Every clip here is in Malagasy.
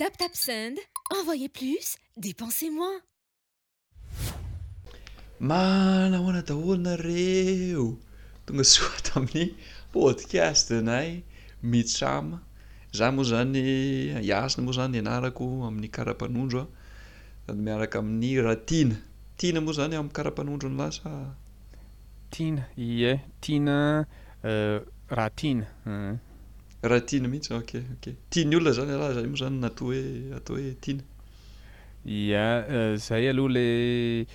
Tap tap send, envoyer plus, depenser moins. Manahoana daholo nareo? Tonga soa ato amin'ny podcast nay Mitsam. Za moa zany Yasna moa zany ny anarako amin'ny karapanondro sady miaraka amin'ny Ratiana. Tiana moa zany amin'ny karapanondro ny lasa. Tiana, ie, tiana eh, raha tiana eh. Raha tiana mihitsy, ok, ok. Tian'ny olona izany ialahy, izay moa izany no atao hoe, atao hoe tiana. Ia, eh, izay aloha ilay,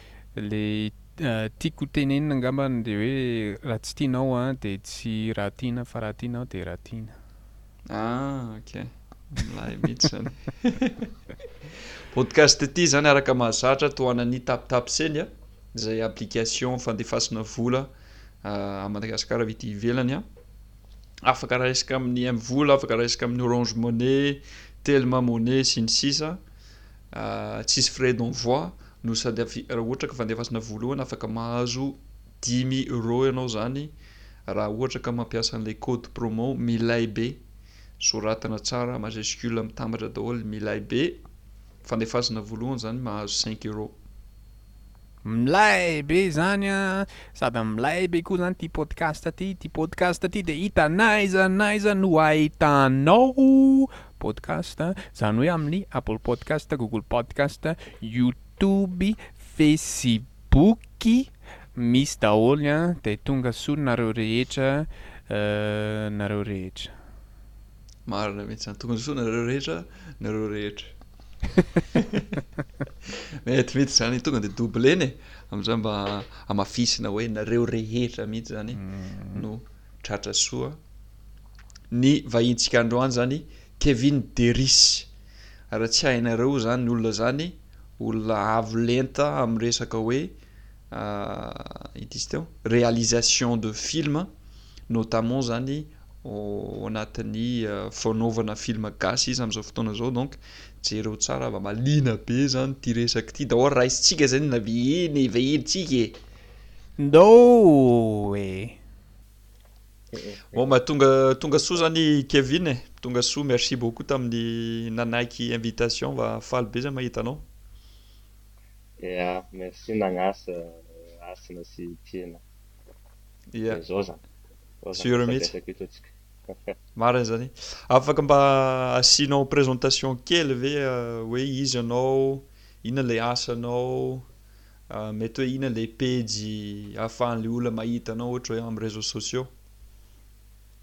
ilay eh, tiako tenenina angamba dia hoe raha tsy tianao aho dia tsy raha tiana fa raha tianao dia raha tiana. Ah, ok. Milay mihitsy izany. Podcast ity izany araka mahazatra tohanan'ny Tapitapy Seny a. izay application fandefasana vola a Madagascar avy ety ivelany a, afaka raisika amin'ny mvola, afaka raisika amin'ny orange money, telma money sy ny sisa tsisy frais d'envoi no sady raha ohatra ka fandefasana voalohany afaka mahazo dimy euro ianao zany raha ohatra ka mampiasa an'ilay code promo milay be soratana tsara majuscule mitambatra daholo milay be fandefasana voalohany zany mahazo cinq euro Milay be izany an! Sady milay be koa izany ity podcast ity. Ity podcast ity dia hita na aiza na aiza no ahitanao podcast. Izany hoe amin'ny Apple Podcast, Google Podcast, YouTube, Facebook. Misy daholo an! Dia tonga soa nareo rehetra, nareo rehetra. Marina mihitsy zany. Tokony zosoana nareo rehetra, nareo rehetra. Mety mihitsy zany, tonga de doublena e. Amizay mba amafisina hoe nareo rehetra mihitsy zany mm. no tratra soa. Ny vahintsika androany zany Kevin Deris. Raha tsy hainareo zany olona zany, olona avo lenta amin'ny resaka hoe ity sy teo réalisation de film notamment zany ao anatin'ny fanaovana film gasy izy amin'izao fotoana izao donc jereo tsara va malina be zany ity resaka ity dao raisintsika zay na ve eny efa entsika e ndao e bon ma tonga tonga soa zany Kevin e tonga soa merci beaucoup tamin'ny nanaiky invitation va faly be zay mahita anao Ya, merci nagnasa Hasina sy Tiana. Ya. Dia zao zany. Zao zany Sûr mihitsy. resadresaka eto tsika. Marina izany. Afaka mba asianao présentation kely ve hoe iza ianao, inona ilay asanao, mety hoe inona ilay pejy ahafahan'ilay olona mahita anao ohatra hoe amin'ny réseaux sociaux?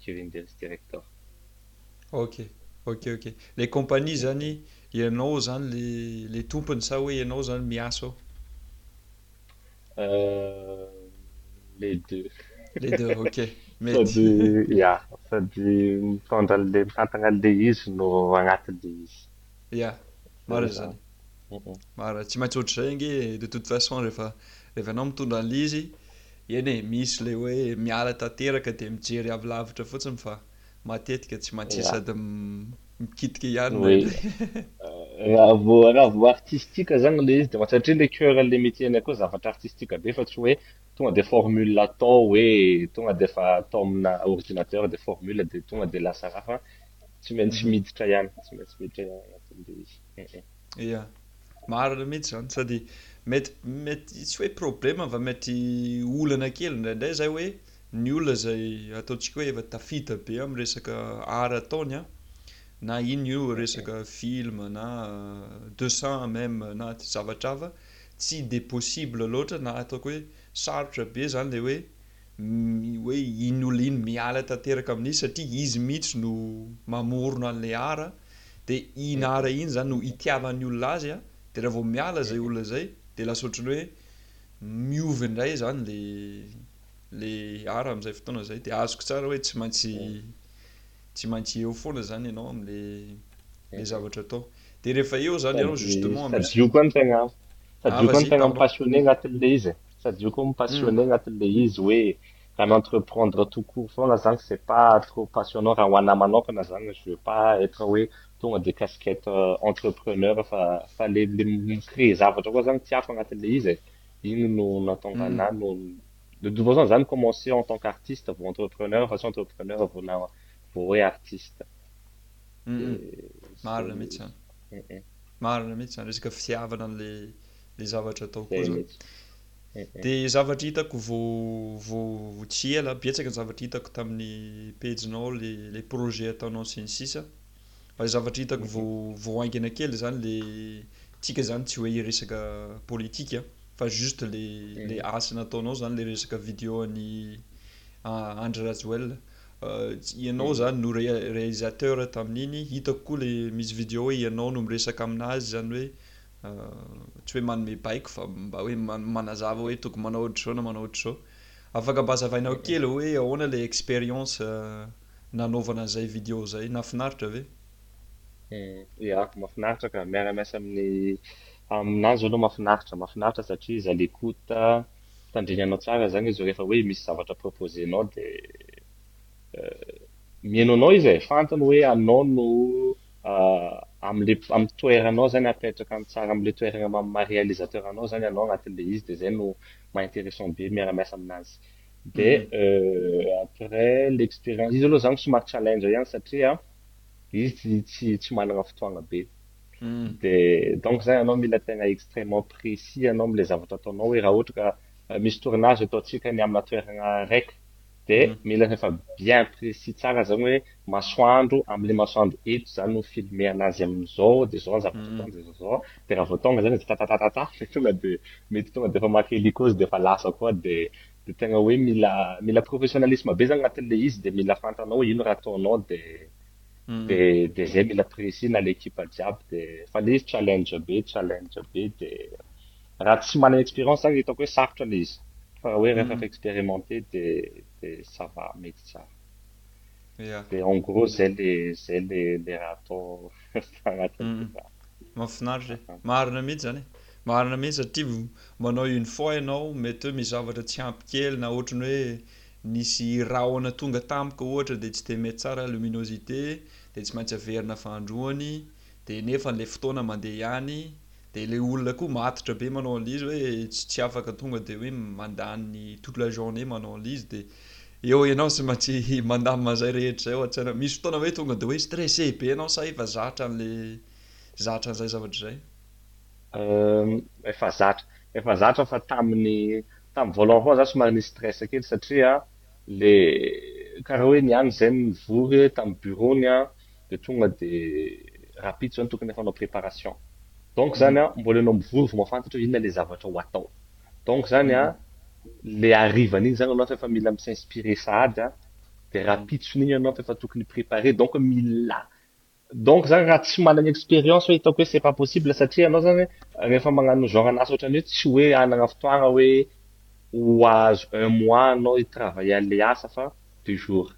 Kevin Dels Director. Ok, ok, ok. Le compagnie zany ianao zany le le tompony sa hoe ianao zany miasa ao? Les deux. Les deux, ok. Mety. Sady ya, sady mitondra an'le mitantana an'le izy no agnatin'le izy. Ya, marina zany. Marina, tsy maintsy ohatr'izay ange de toute façon rehefa rehefa ianao mitondra an'le izy. Eny e, misy ilay hoe miala tanteraka dia mijery avy lavitra fotsiny fa matetika tsy mantsy sady mikitika ihany na indraindray. Raha vao raha vao artistique izany ilay izy dia mantsy satria ilay coeur ilay métier anay koa zavatra artistique be fa tsy hoe tonga dia formule atao hoe tonga dia efa atao amina ordinateur dia formule dia tonga dia lasa raha fa tsy maintsy miditra ihany, tsy maintsy miditra ihany anatin'ilay izy. Ia, marina mihitsy izany, sady mety mety tsy hoe problème fa mety olana kely indraindray izay hoe ny olona izay ataontsika hoe efa tafita be amin'ny resaka art ataony an, na inona io resaka film na deux cents meme na zavatra hafa, tsy dia possible loatra na ataoko hoe sarotra be izany ilay hoe hoe iny olona iny miala tanteraka amin'izy satria izy mihitsy no mamorona an'ilay art, de iny art iny zany no itiavan'ny olona azy a, de raha vao miala zay olona zay de lasa ohatran'ny hoe miova indray zany le le art amin'izay fotoana zay, de azoko tsara hoe tsy maintsy tsy maintsy eo foana zany ianao am'le le zavatra atao, de rehefa eo zany ianao justement am- Sady io koa no tegna, sady io koa no tegna mi-passionner agnatin'ilay izy e, sady io koa mi-passionner agnatin'ilay izy hoe. un entreprendre tout court foana zany c'est pas trop passionnant raha ho anahy manokana zany je veux pas être hoe tonga de casquette entrepreneur fa fa le le mi-créer zavatra koa zany tiako agnatin'le izy e igny no nahatonga anahy no de toute façon zany commencer en tant qu'artiste vao entrepreneur fa tsy entrepreneur vao na vao hoe artiste marina mihitsy zany marina mihitsy zany resaka fitiavana an'le le zavatra atao koa zany De zavatra hitako vao vao vao tsy ela, betsaka ny zavatra hitako tamin'ny pejinao le le projet ataonao sy ny sisa, fa le zavatra hitako vao vao haingana kely zany le tsika zany tsy hoe hiresaka politique a, fa juste le le asa nataonao zany le resaka video an'i Andry Rajoel, ianao zany no ré- réalisateur tamin'iny, hitako koa le misy video hoe ianao no miresaka amin'azy zany hoe Tsy hoe manome baiko fa mba hoe manazava hoe tokony manao ohatr'izao na manao ohatr'izao. Afaka mba azavainao kely hoe ahoana ilay expérience nanaovana izay vidéo izay? Nahafinaritra ve? Ya, mahafinaritra ka. Miara-miasa amin'ny aminà izao aloha mahafinaritra. Mahafinaritra satria izy à l'écoute, mitandregny anao tsara izany izy rehefa hoe misy zavatra proposer-nao dia mihaino anao izy e, fantany hoe anao no. amle am toeranao zany apetraka tsara amle toerana ma ma realisateur anao zany anao agnatinle izy de zay no ma interessant be miara miasa aminazy de après le experience izy aloha zany somary challenge ihany satria izy tsy tsy tsy managna fotoagna be de donc zany anao mila tegna extrement precis anao amle zavatra ataonao hoe raha ohatra ka misy tournage ataontsika ny amina toerana raiky de Mhm. mila rehefa bien précis tsara zany hoe masoandro amle masoandro eto zany no filmehana azy amizao de zao ny zavatra Mhm. atao de zao zao zao de raha vao tonga zany izy tatatatata de tonga de mety tonga de efa maka hélico izy de efa lasa koa de de tegna hoe mila mila professionnalisme be zany agnatinle izy de mila fantanao ino raha ataonao de Mhm. de de zay mila précis na le équipe jiaby de fa le izy challenge be challenge be de Raha tsy manana experience zany hitako hoe sarotra le izy fa raha hoe rehefa efa expérimenté de de ça va mety tsara. Ya. De en gros zay le zay le le raha atao agnatiny de za. Mahafinaritra e. Marina mihitsy zany e. Marina mihitsy satria manao une fois ianao mety hoe misy zavatra tsy ampy kely na ohatry ny hoe nisy rahona tonga tampoka ohatra de tsy de mety tsara luminosité de tsy maintsy averina fandroany. dia nefa ilay fotoana mandeha ihany, dia ilay olona koa matotra be manao an'l'izy hoe tsy tsy afaka tonga dia hoe mandany toute la journée manao an'l'izy dia eo ianao tsy maintsy mandamina izay rehetra izay ao an-tsainao, misy fotoana hoe tonga dia hoe stressé be ianao sa efa zatra an'ilay zatra an'izay zavatra izay? Efa zatra, efa zatra fa tamin'ny tamin'ny voalohany foana za somary nisy stress kely satria le karaha hoe ny any izay mivory tamin'ny bureau-ny an, dia tonga dia rahampitso izany tokony efa hanao préparation. Donc izany an, mbola ianao mivory vao mahafantatra hoe inona ilay zavatra ho atao. Donc izany an, ilay harivan'iny izany ianao fa efa mila mi-s'inspirer sahady an, dia rahampitson'iny ianao fa efa tokony hi-préparer, donc mila Donc izany raha tsy manana expérience hoe hitako hoe c'est pas possible satria ianao izany rehefa magnano genre ana asa ohatran'io tsy hoe hanana fotoagna hoe ho azo un mois anao hi-travailler an'ilay asa fa toujours.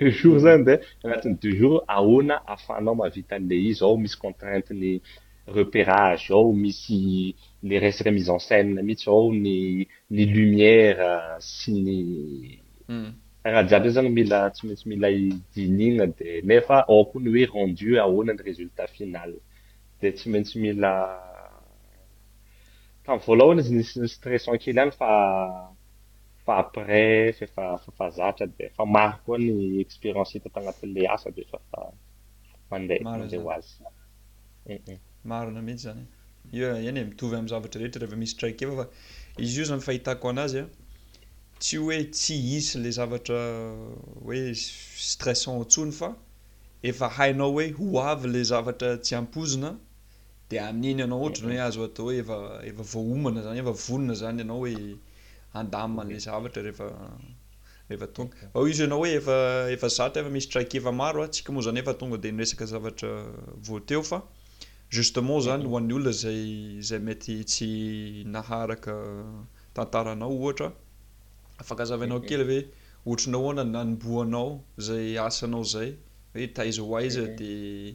deux jours zany dia agnatin'ny deux jours ahoana ahafahanao mahavita an'ilay izy, ao misy contrainte ny repérage, ao misy ny resaka mise en scène mihitsy, ao ny ny lumière sy ny raha jiaby io zany mila tsy maintsy mila dinihina dia nefa ao koa ny hoe rendu ahoana ny résultat final dia tsy maintsy mila tamin'ny voalohany izy nisy ny stressant kely ihany fa fa après f'efa f'efa zatra de efa maro koa ny experience hita tagnatin'le asa de efa fa mande Marina mande ho izany. azy. Hum hum. Marina mihitsy zany e. Io eny e, mitovy amin'ny zavatra rehetra rehefa misy traikefa fa izy io zany fahitako anazy a, tsy hoe tsy hisy le zavatra hoe stressant intsony fa efa hainao hoe ho avy le zavatra tsy ampoizina, Dia amin'iny ianao ohatran'ny hoe azo atao hoe efa efa voaomana izany, efa vonona izany ianao hoe handamina an'ilay zavatra rehefa rehefa tonga. Fa hoy izy ianao hoe efa efa zatra, efa misy traikefa maro, antsika moa izany efa tonga dia niresaka zavatra vao teo fa justement izany ho an'ny olona izay izay mety tsy naharaka tantaranao ohatra, afaka hazavainao kely ve ohatry ny ahoana no nanombohanao izay asanao izay hoe taiza ho aiza dia.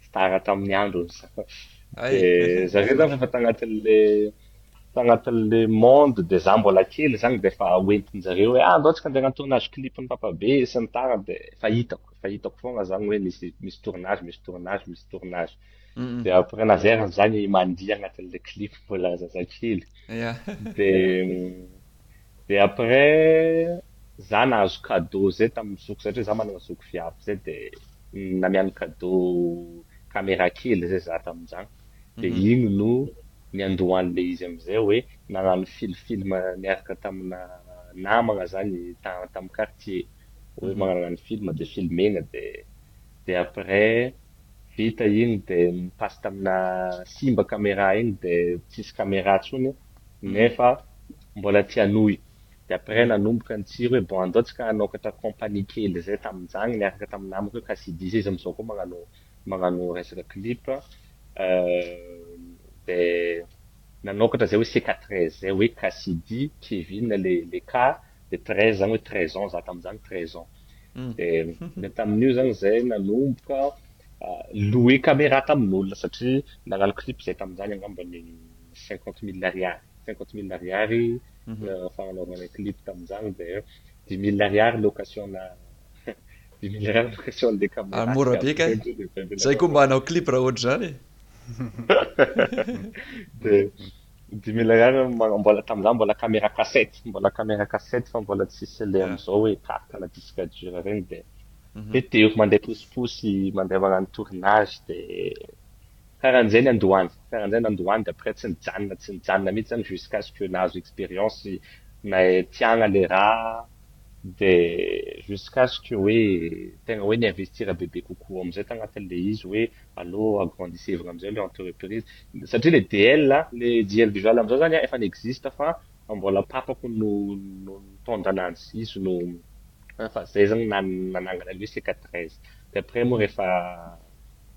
tsy tara tamin'ny androny za Hay de eh, zareo zany rehefa tagnatin'le tagnatin'le monde de za mbola kely zany de efa hoentinjareo hoe ah andao tsika andeha hagnano tournage clip-n'i papabe sy ny tariny de efa hitako efa hitako foagna zany hoe misy misy tournage misy tournage misy tournage de après na zay aza za mandihy agnatin'le clip mbola zazakely de de après za nahazo cadeau zay tamin'ny zokiko satria za manana zoky viavy zay de namian'ny cadeau camera kely zay za tamin'izany de iny no niandohan'le izy amizay hoe nagnano fil film niaraka tamina namagna zany tamin'ny quartier hoe magnano film de filmegna de de après vita iny de ni passe tamina simba camera iny de tsisy camera tsony nefa mbola tsy hanohy de après nanomboka ny tsiro hoe bon andao tsika hanokatra compagnie kely zay tamin'izany niaraka tamin'ny namako hoe Cassidizy izy amizao koa magnano magnano resaka clip de nanokatra zay hoe CK13 zay hoe Cassidy, Kevin le le K de 13 zany hoe treize ans za tamin'izany treize ans de de tamin'io zany zay nanomboka louer camera tamin'olona satria nagnano clip zay tamin'izany angamba ny cinquante mille ariary cinquante mille ariary fanaovana clip tamin'izany dia dimy mille ariary location na dimy mille ariary location an'ilay caméra ary mora be kay izay koa mba hanao clip raha ohatr'izany e dia dimy mille ariary mbola tamin'izany mbola caméra cassette mbola caméra cassette fa mbola tsisy ilay amin'izao hoe carte na disque dur ireny dia dia teo mandeha posiposy mandeha magnano tournage dia Karan'izay ny andohany, karan'izay ny andohany de après tsy nijanona tsy nijanona mihitsy zany jusqu'à ce que nahazo expérience nahay tiagna le raha de jusqu'à ce que hoe tegna hoe ni-investir bebe kokoa amizay tagnatin le izy hoe allo agrandissevr amizay le entreprise satria le DL a, le DL visual amizao zany an efa ni-existe fa mbola papako no no nitondra ananjy, izy no efa zay zany nanangana le seka treize de après moa rehefa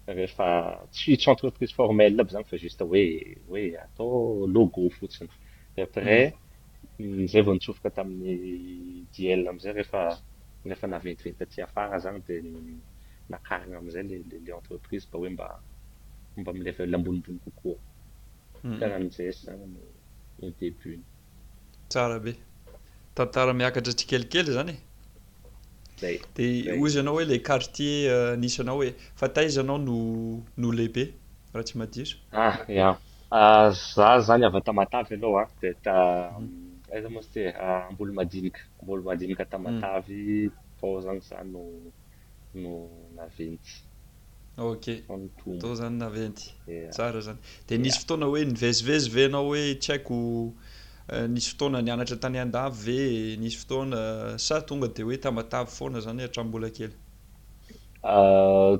rehefa tsy tsy entreprise formelle aby zany fa juste hoe hoe atao logo fotsiny de après zay vao nitsofoka tamin'ny DL amizay rehefa rehefa naventiventy taty afara zany de nakarina amizay le le le entreprise mba hoe mba mba amin'ny level ambonimbony kokoa karaha an'izay zany no no debut-ny Tsara be. Tantara miakatra tsikelikely izany e. Zay. Dia hoy izy anao hoe ilay quartier nisy anao hoe fa taiza ianao no no lehibe raha tsy madiro? Ah, ya. Ah, za zany avy Tamatave aloha an, dia ta aiza moa izy ity e, Ambolomadinika, Ambolomadinika Tamatave tao zany za no. no naventy. Ok, tao zany naventy. Tsara zany. Dia nisy fotoana hoe nivezivezy ve ianao hoe tsy haiko nisy fotoana nianatra tany andafy ve nisy fotoana sa tonga dia hoe Tamatave foana zany hatramin'ny mbola kely?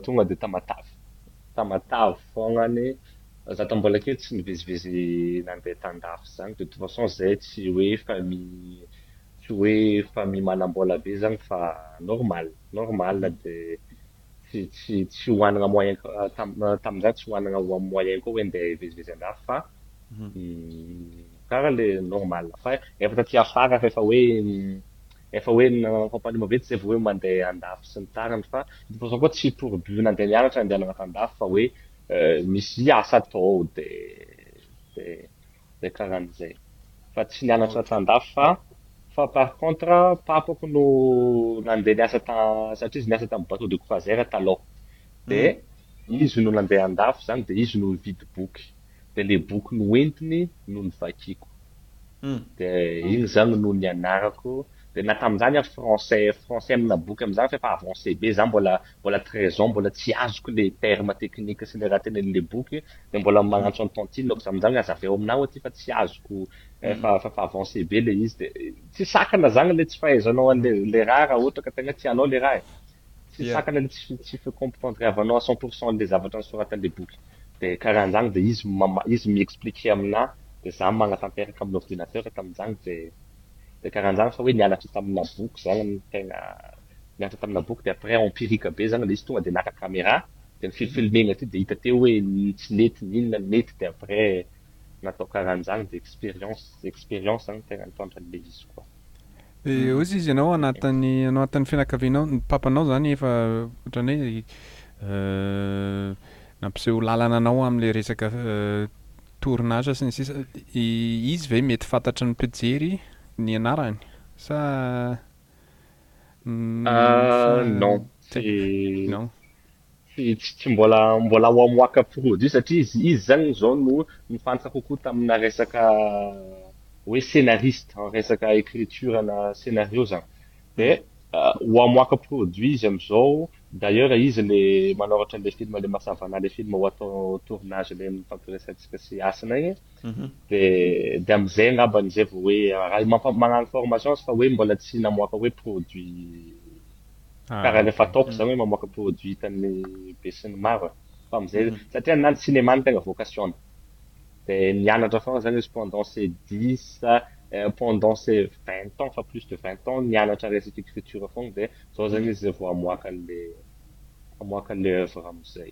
Tonga dia Tamatave, Tamatave foagna any, za tam mbola kely tsy nivezivezy nandeha tan-dafy zany de toute façon zay tsy hoe efa mi- tsy hoe famille manambola be zany fa normal normal de tsy tsy tsy hohanagna moyen tam- tamin'izah tsy hohanagna ho am moyen koa hoe ndeha hivezivezy an-dafy fa kara le normal fa efa taty afara fa efa hoe efa hoe nanao fampanoma be de zay vao hoe mandeha an-dafy sy ny tariny fa de toute façon koa tsy pour but nandeha nianatra ny andehanagna tan-dafy fa hoe misy asa atao de de zay karaha zay fa tsy nianatra tandafy fa fa par contre papako no nandeha niasa ta satria izy niasa tamin'ny bateau de croisière taloha de izy no nandeha andafy zany de izy no nividy boky de le boky noentiny no nivakiako de iny zany no nianarako de na tamin'izany aho français français amina boky amizany fa efa avancé be za mbola Mbola tu raison mbola tsy azoko le terme technique sy le raha teneniny le boky de mbola magnantso an'i tantine aho ko za mijanona aza avy ao aminao aty fa tsy azoko efa efa avance be le izy de tsy sakana zany le tsy fahaizanao anle le raha raha ohatra ka tegna tianao le raha e tsy sakana le tsy tsy fe comprendreavanao à cent pour cent le zavatra nosoratan'le boky de karahan'zany de izy mama izy mi-expliquer aminah de za magnatanteraka amin'ny ordinateur tamin'zany de de karahan'zany fa hoe nianatra tamina boky zany no tegna niantra tamina boky dia après empirique be zany le izy tonga dia naka camera dia ny fi filmena ity dia hita teo hoe ny tsy nety ny inona ny nety dia après natao karanzany dia experience experience zany tegna nitondra anle izy koa. Dia ozy izy ianao anatin'ny anatin'ny fianakavianao, ny papanao izany efa ohatran'ny hoe nampiseho lalana anao amin'ilay resaka tournage sy ny sisa, izy ve mety fantatry ny mpijery ny anarany sa? Ah non, c'est Non. tsy tsy tsy mbola mbola ho amoaka produit satria izy izy zany zao no nifantoka kokoa tamina resaka hoe scenariste, en resaka écriture ana scenario zany. De ho amoaka produit izy am'zao, d'ailleurs izy le manoratra le film le Masavanà le film ho atao tournage le nifampiresahantsika sy Hasina igny. de de amzay angambany zay vao hoe raha mampa- magnano formation fa hoe mbola tsy namoaka hoe produit Ah, karaha efa ataoko zany hoe mamoaka produit hitan'ny be sy ny maro e. fa amzay Mhm. satria na ny cinéma no tegna vocation-ny de nianatra foagna zany izy pendant ces dix eh, pendant ces vingt ans fa plus de vingt ans nianatra resaka écriture foagna de zao zany izy vao hamoaka an'le hamoaka an'le oeuvre amzay.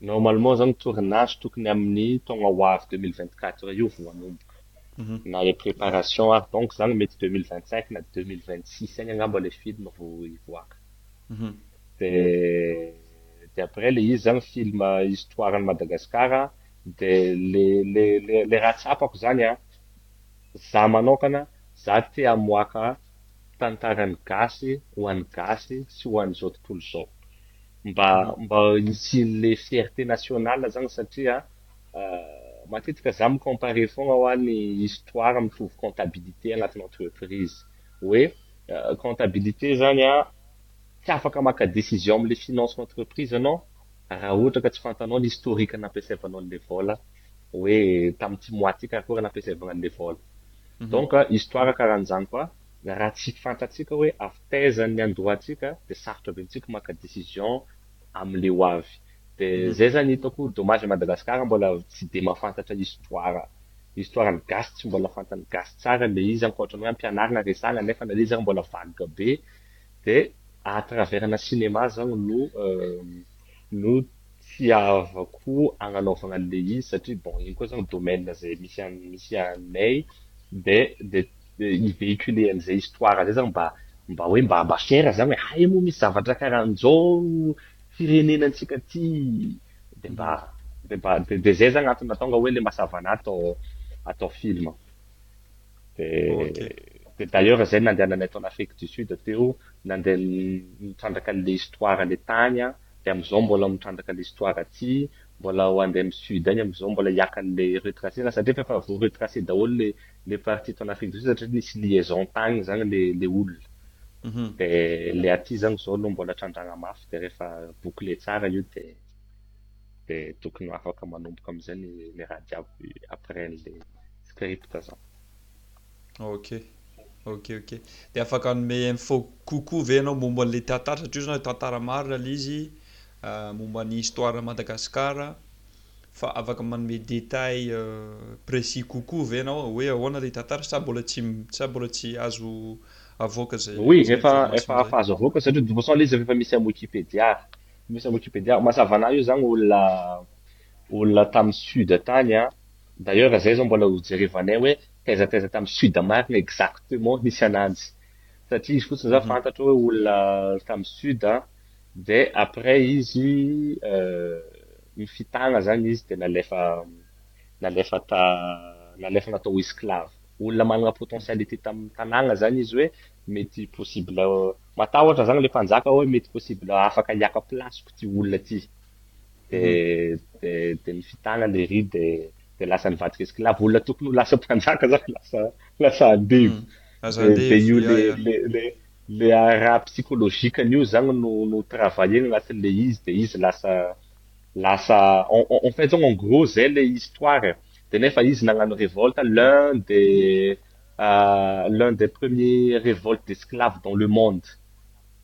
Normalement zany tournage tokony amin'ny taogna ho avy deux mille vingt quatre io vao hanomboka na le préparation ary donc zany mety deux mille vingt cinq na deux mille vingt six agny angamba le film vao hivoaka de de après le izy zany film histoire an'i Madagascar de le le le le raha tsapako zany an za manokana za te hamoaka tantaran'ny gasy ho an'ny gasy sy ho an'izao tontolo izao mba mba hisy le fierté nationale zany satria matetika za mi comparer foagna hoa ny histoire mitovy comptabilité agnatin'ny entreprise hoe comptabilité zany an tsy afaka maka décision amle finance entreprise anao Raha ohatra ka tsy fantanao ny historique nampiasaivanao an'ilay vol hoe tamin'ity mois ity karakory nampiasaivagna an'ilay vol. Donc histoire karan'izany koa raha tsy fantatsika hoe avy taiza ny andohantsika dia sarotra be amintsika maka décision amin'ilay ho avy. Dia zay zany hitako dommage à Madagascar mbola tsy dia mahafantatra histoire histoire ny gasy tsy mbola fantan'ny gasy tsara ilay izy ankoatran'ny hoe ampianarina resahana nefa na ilay izy ary mbola vague be. Dia à travers ana cinéma zaho no no tiavako agnanaovagna an'le izy satria bon igny koa zany domaine zay misy an misy anay dia dia i véhiculer an'izay histoire zay zany mba mba hoe mba mba fier za hoe hay moa misy zavatra karahan'izao firenena antsika ty dia mba dia mba dia dia zay zany antony nahatonga hoe le mahasavanà atao atao film. Dia d'ailleurs izay nandehananay tao an'Afrique du Sud teo, nandeha nitrandraka an'ilay histoire ilay tany an, dia amin'izao mbola mitrandraka ilay histoire aty, mbola ho andeha amin'ny sud any amin'izao mbola hiaka an'ilay rue tracée, raha satria efa voa rue tracée daholo ilay ilay partie tao an'Afrique du Sud satria nisy liaison tany izany ilay ilay olona. Dia ilay aty izany izao aloha mbola trandrahana mafy dia rehefa boucler tsara io dia dia tokony ho afaka manomboka amin'izay ny ny raha jiaby après an'ilay. script zao. Ok, ok, ok. De afaka hanome info kokoa ve ianao momba an'ilay tantara satria ohatrany tantara marina ilay izy momba ny histoire Madagascar fa afaka manome détail précis kokoa ve ianao hoe ahoana ilay tantara sa mbola tsy sa mbola tsy azo avoaka izay information izay? Oui, efa efa efa azo avoaka satria de toute façon ilay izy efa misy am Wikipedia, efa misy am Wikipedia. Mazava anah io zah olona olona tam sud tany an! D'ailleurs zay zao mbola ho jerevanay hoe taiza taiza tam sud marina exactement nisy ananjy satria izy fotsiny za fantatro hoe olona tam sud a de après izy nifitagna zany izy de nalefa nalefa ta nalefa natao ho esclave olona managna potentialite tam tanagna zany izy hoe mety possible matahotra zany le mpanjaka hoe mety possible afaka hiaka place ko ty olona ty. de de de ny fitana lery de de lasa nivadika esclave olona tokony ho lasa mpanjaka zany lasa lasa andevo hmm. de io le le le le ara psychologique an'io zany no no travailler anatin'le izy de izy lasa lasa en, en, en fait zany en gros zay le histoire de nefa izy nagnano révolte l'un des euh, l'un des premiers révoltes d'esclaves dans le monde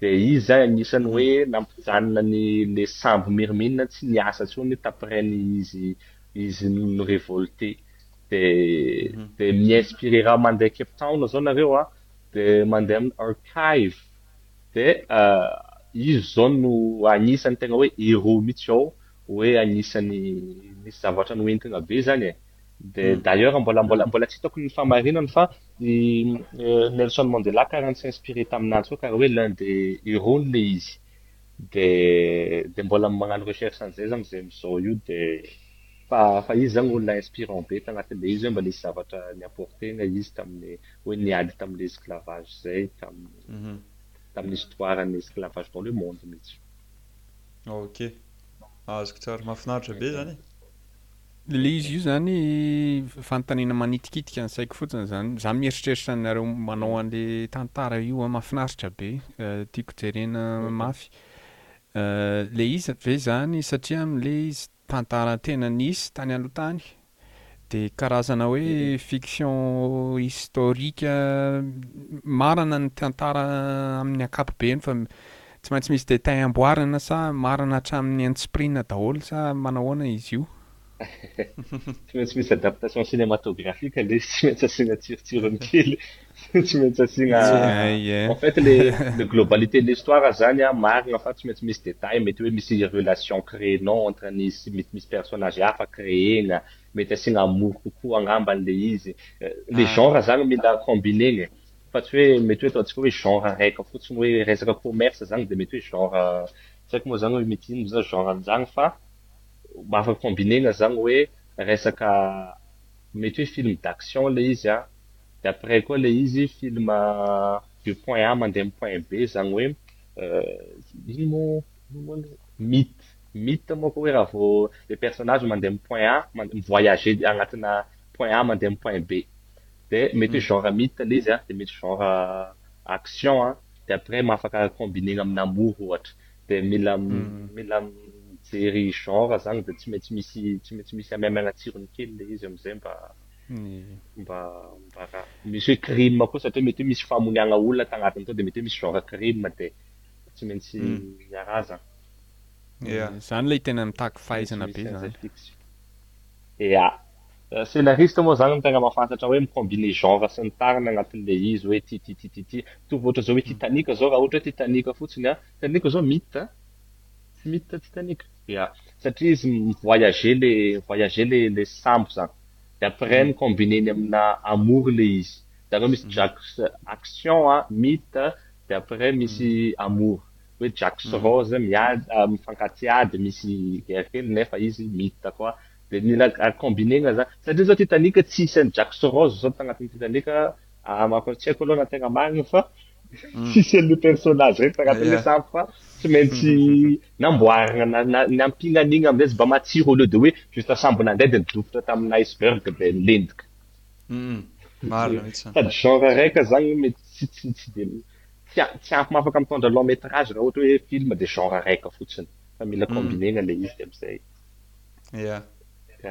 Dia izy izay anisan'ny hoe nampijanona ny le sambo mirimina tsy niasa tsony t'après ny izy izy ni-revolter dia dia mi-inspirer raha mandeha Cape Town zao nareo a dia mandeha amin'ny archive dia izy zao no anisan'ny tegna hoe héros mitsy ao hoe anisan'ny misy zavatra noentina be zany e! Dia d'ailleurs mbola mbola mbola tsy hitako ny fahamarinany fa i Nelson Mandela karaha ni-s'inspirer tamin'azy koa karaha hoe l'un des héros le izy. Dia dia mbola magnano recherche an'izay za am'zay am'zao io dia fa fa izy zany olona inspirant be tagnatin'le izy hoe mba nisy zavatra ni-apporter-na izy tamin'ny hoe niady tamin'le esclavage zay tamin'ny tamin'ny histoire-n'ny esclavage dans le monde mihitsy. Ok. Azoko tsara. Mahafinaritra be zany e. Le izy io zany fanontaniana manitikitika ny saiko fotsiny zany. Za mieritreritra anareo manao anle tantara io an, mafinaritra be, tiako jerena mafy. Le izy ve zany satria anle izy tantara tena nisy tany aloha tany de karazana hoe fiction historique marina ny tantara amin'ny ankapobeny fa Tsy maintsy misy détails amboarina sa marina hatramin'ny antsipirina daholo sa manahoana izy io? Tsy maintsy misy adaptation cinematographique aloha izy, tsy maintsy asiana tsirotsirony kely, tsy maintsy asiana, en fait le le globalité de l'histoire zany an marina fa tsy maintsy misy détails mety hoe misy relation créenant entre ny sy mety misy personnage hafa créena, mety asiana amour kokoa angamba an'le izy, le genre zany mila combiner-na e, Fa tsy hoe mety hoe ataontsika hoe genre raika fotsiny hoe resaka commerce zany dia mety hoe genre tsy haiko moa zany hoe mety inona zany genre an'izany fa mba afaka combiner-na zany hoe resaka mety hoe film d'action ilay izy an, dia après koa ilay izy film de point A mandeha amin'ny point B izany hoe inona moa inona moa ilay mythe mythe moa koa hoe raha vao le personnage mandeha amin'ny point A mi-voyager anatina point A mandeha amin'ny point B. de mety hoe genre mythe le izy a de mety genre action a de après mahafaka combiner-na amina amour ohatra de mila mila mijery genre zany de tsy maintsy misy tsy maintsy misy amiamiagna tsirony kely le izy amizay mba mba mba ra misy hoe crime koa satria mety hoe misy famoniagna olona tagnatiny tao de mety hoe misy genre crime de tsy maintsy miaraha zany ya zany le tena mitaky fahaizana be zany ya Scénariste moa zany no tegna mahafantatra hoe mi-combiner genre sy ny tariny agnatin'le izy hoe ty ty ty ty ty mitovy ohatra zao hoe Titanic zao raha ohatra hoe Titanic fotsiny an, Titanic zao mythe an? Tsy mythe Titanic? Ya, satria izy mi-voyager le mi-voyager le le sambo zany de après mi-combiner-ny amina amour le izy, zany hoe misy Jack action an, mythe de après misy amour hoe Jack sy Rose miady mifankatiady misy guerre kely nefa izy mythe koa Dia mila combiner-na zany. Satria zao Titanic tsy hisy an'i Jack sy Rose zao tagnatin'ny Titanic a, ah mafa- tsy haiko aloha na tegna marigny fa tsy hisy an'io personnage regny tagnatin'ny le sambo fa tsy maintsy namboarigna na na nampiana an'igny am'zay izy mba matsiro au lieu de hoe juste sambo nandeha de nidofotra tamin'ny iceberg de lentika. Marina mihitsy zany. Sady genre raika zagny mety tsy tsy tsy de tsy a- tsy ampy mahafaka mitondra long métrage raha ohatra hoe film de genre raika fotsiny fa mila combiner-na le izy de am'zay. ya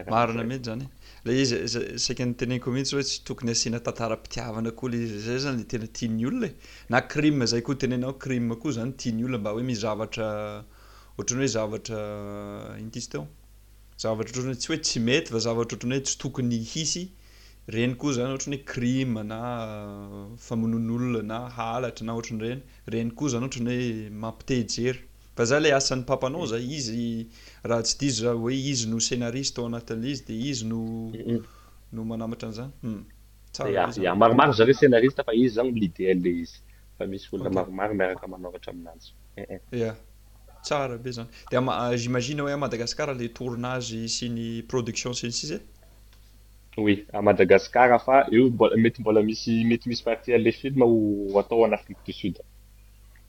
marina mihitsy zany le izy saika ny teneniko mihitsy hoe tsy tokony asiana tantaram-pitiavana koa le izy zay zany le tena tian'ny olona e na crime zay koa tenenao crime koa zany tian'ny olona mba hoe misy zavatra ohatrany hoe zavatra inty izy teo zavatra ohatrany hoe tsy hoe tsy mety fa zavatra ohatrany hoe tsy tokony hisy reny koa zany ohatrany hoe crime na famonoan'olona na halatra na ohatrany reny reny koa zany ohatrany hoe mampite hijery Fa zay lay asan'ny papanao zay, izy raha tsy diso za hoe izy no scénariste ao anatin'ilay izy dia izy no no manamatra an'izany? Hum, tsara be zany. Ya, maromaro zareo scénariste fa izy zany no leader lay izy, fa misy olona maromaro miaraka manoratra aminanjy. Ya, tsara be zany. Dia j'imagine hoe à Madagascar lay tournage sy ny production sy ny sisa e? Oui, à Madagascar fa eo mety mbola misy mety misy partie an'ilay film ho atao en Afrique du Sud.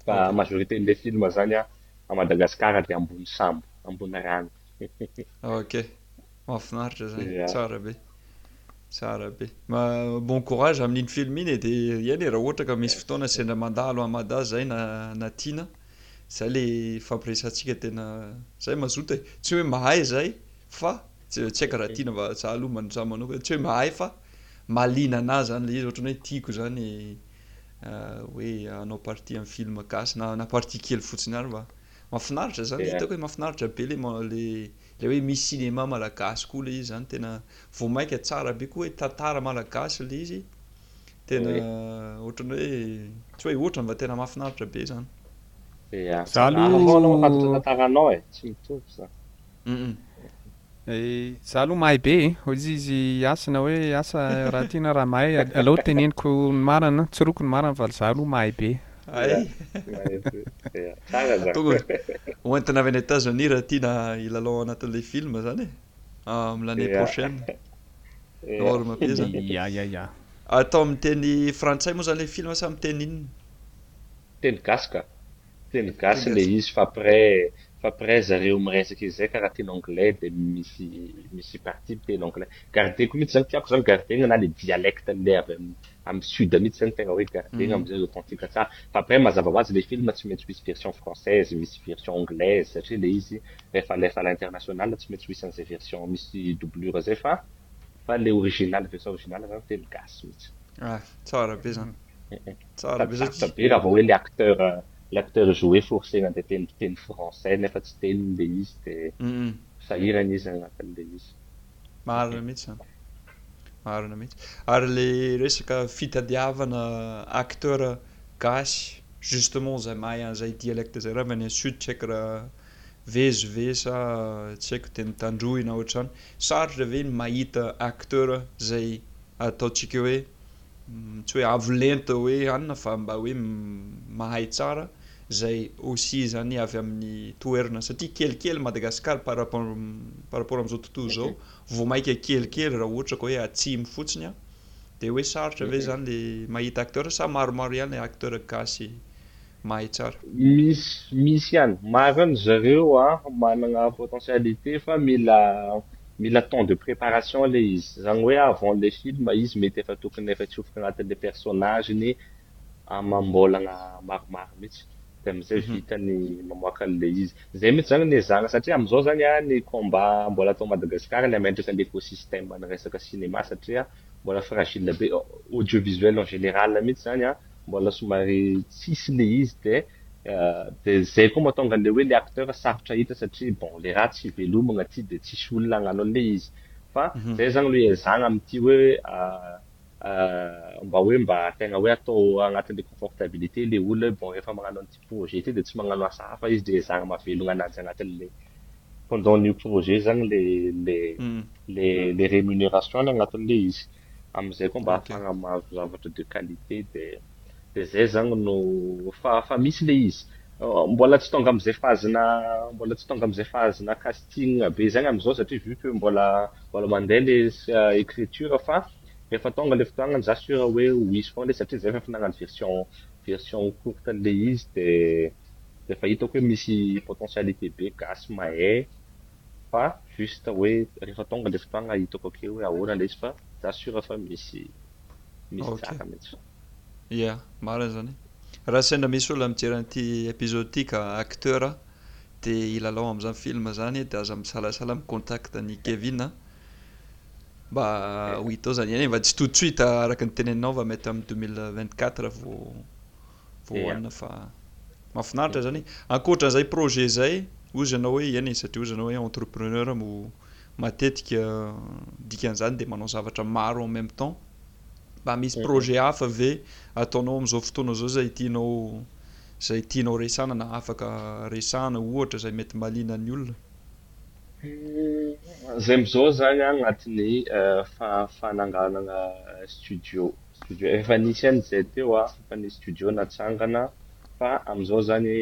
fa okay. majorité n'le film zany a à Madagascar dia ambony sambo ambony rano ok mahafinaritra zany yeah. tsara be tsara be ma bon courage amin'iny film iny e de iany raha ohatra ka misy fotoana sendra mandalo a mada zay na na tiana zay le fampiresantsika tena zay mazoto e tsy hoe mahay zay fa tsy haiko raha tiana va za aloha manontsaha manokana tsy hoe mahay fa mahaliana anah zany le izy ohatrany hoe tiako zany hoe hanao partie amin'ny film gasy na na partie kely fotsiny ary mba mahafinaritra zany yeah. hitako hoe mahafinaritra be le le le hoe misy cinéma malagasy koa le izy zany tena vao maika tsara be koa hoe tantara malagasy le izy tena yeah. ohatrany hoe tsy hoe ohatrany mba tena mahafinaritra be zany yeah. za aloha tantara anao e tsy mitovy zany Za aloha mahay be e, hoy izy Hasina hoe asa raha tiana raha mahay aleo teneniko ny marina, tsoriko ny marina fa za aloha mahay be. Tonga hoentina avy any Etats-Unis raha tiana hilalao anatin'ilay film zany e. Amin'ny l'année prochaine. Norme be zany. Ya ya ya. Atao amin'ny teny frantsay moa zany ilay film sa amin'ny teny inona? Teny gasy ka. Teny gasy le izy fa après fa après zareo miresaka izay karaha teny anglais de misy misy partie miteny anglais. Gardeko mihitsy zany tiako zany gardegna na le dialecte le avy am am sud mihitsy zany tegna hoe gardegna amzay ny authentique tsara. Fa après mazava ho azy le film tsy maintsy misy version française, misy version anglaise satria le izy refa alefa à l'international tsy maintsy misy anzay version misy doublure zay fa fa le original version original zany teny gasy mihitsy. Ah, tsara be zany. Sady sarotra be raha vao hoe le acteur le acteur joué forcé nandeha teny mpiteny français nefa tsy teniny le izy de sahirana izy agnatin'ny le izy. Marina mihitsy zany. Marina mihitsy. Ary le resaka fitadiavana acteur gasy justement zay mahay an'izay dialecte zay raha avy any amin'ny sud tsy haiko raha vezo ve sa tsy haiko teny tandroy na ohatr'izany. Sarotra ve ny mahita acteur zay ataontsika hoe Tsy hoe avo lenta hoe hanina fa mba hoe mahay tsara izay aussi izany avy amin'ny toerana satria kelikely Madagascar par rapport amin'izao tontolo izao vao maika kelikely raha ohatra ka hoe atsimo fotsiny dia hoe sarotra ve izany le mahita acteur sa maromaro ihany le acteur gasy mahay tsara. Misy misy ihany. Marina ry zareo a, manana potentialité fa mila mila temps de préparation ilay izy. Izany hoe avant ilay film izy mety efa tokony efa hitsofoka anatin'ilay personnage-ny amam-bolana maromaro mihitsy dia amin'izay vita ny mamoaka an'ilay izy. Izay mihitsy izany no ezahana satria amin'izao izany a ny combat mbola atao Madagascar ny hamaintritra ny écosystème ny resaka cinéma satria mbola fragile be, audiovisuel en général mihitsy izany an, mbola somary tsisy le izy de de zay koa mahatonga anle hoe le acteur sarotra hita satria bon le raha tsy hivelomagna aty de tsisy olona hagnano anle izy fa zay zany no iezahagna amty hoe mba hoe mba tegna hoe atao agnatinle confortabilité le olona hoe bon refa magnano anty projet ty de tsy magnano asa hafa izy de ezahagna mahavelogna ananjy agnatinle pendant anio projet zany le le le le rémunération-ny agnatinle izy. amin'izay koa mba afahana mahazo zavatra de qualité de de zay zany no fa fa misy le izy mbola tsy tonga am'izay fazina mbola tsy tonga am'izay fazina casting be zay am'izao satria vu que mbola mbola mandeha le écriture fa rehefa tonga le fotoagnany za sur hoe ho hisy foana le izy satria zay efa nagnano version version courte an'le izy de de efa hitako hoe misy potentialité be gasy mahay Fa juste hoe rehefa tonga le fotoagna hitako ake hoe ahoana le izy fa za sûr fa misy misy Ok. tsara mintsy. Ia, marina zany. Raha sendra misy olona mijery an'ity episode ity ka acteur te hilalao amin'izany film zany de aza misalasala mi-contact an'i Kevin a. Mba ho hita ao zany, nefa tsy tout de suite araka ny teneninao fa mety amin'ny deux mille vingt quatre vao voahanina fa mahafinaritra izany e! Ankoatra izay projet izay, hozy ianao hoe eny e, satria hozy ianao hoe entrepreneur mo matetika dikan'izany dia manao zavatra maro en même temps, mba misy projet hafa ve ataonao amin'izao fotoana izao izay tianao izay tianao resahana na afaka resahana ohatra izay mety mahaliana ny olona? Zay amzao zany agnatin'ny fananganagna studio. Studio efa nisy an izay teo a, efa nisy studio natsangana fa amizao zany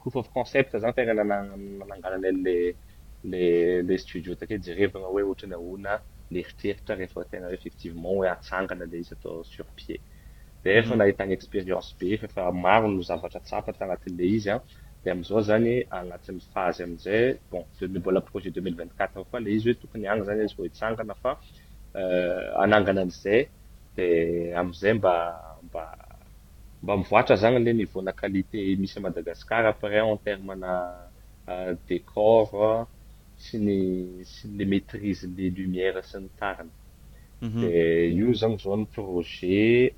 proof of concept zany tena nananganana le le le studio takeo jerevana hoe otrany ahona le eritreritra refa tena hoe effectivement hoe atsangana le izy atao sur pied de efa nahitany experience be efa efa maro no zavatra tsapa tanatin le izy a de amizao zany agnatiny phase amizay bon de mbola projet deux mille vingt quatre koa le izy hoe tokony agny zany izy vao hitsangana fa hanangana an'izay de amzay mba mba mba mivoatra zany le niveau na qualité misy à Madagascar après en terme na decor sy ny sy le maitrise le lumière sy ny tariny de io zany zao ny projet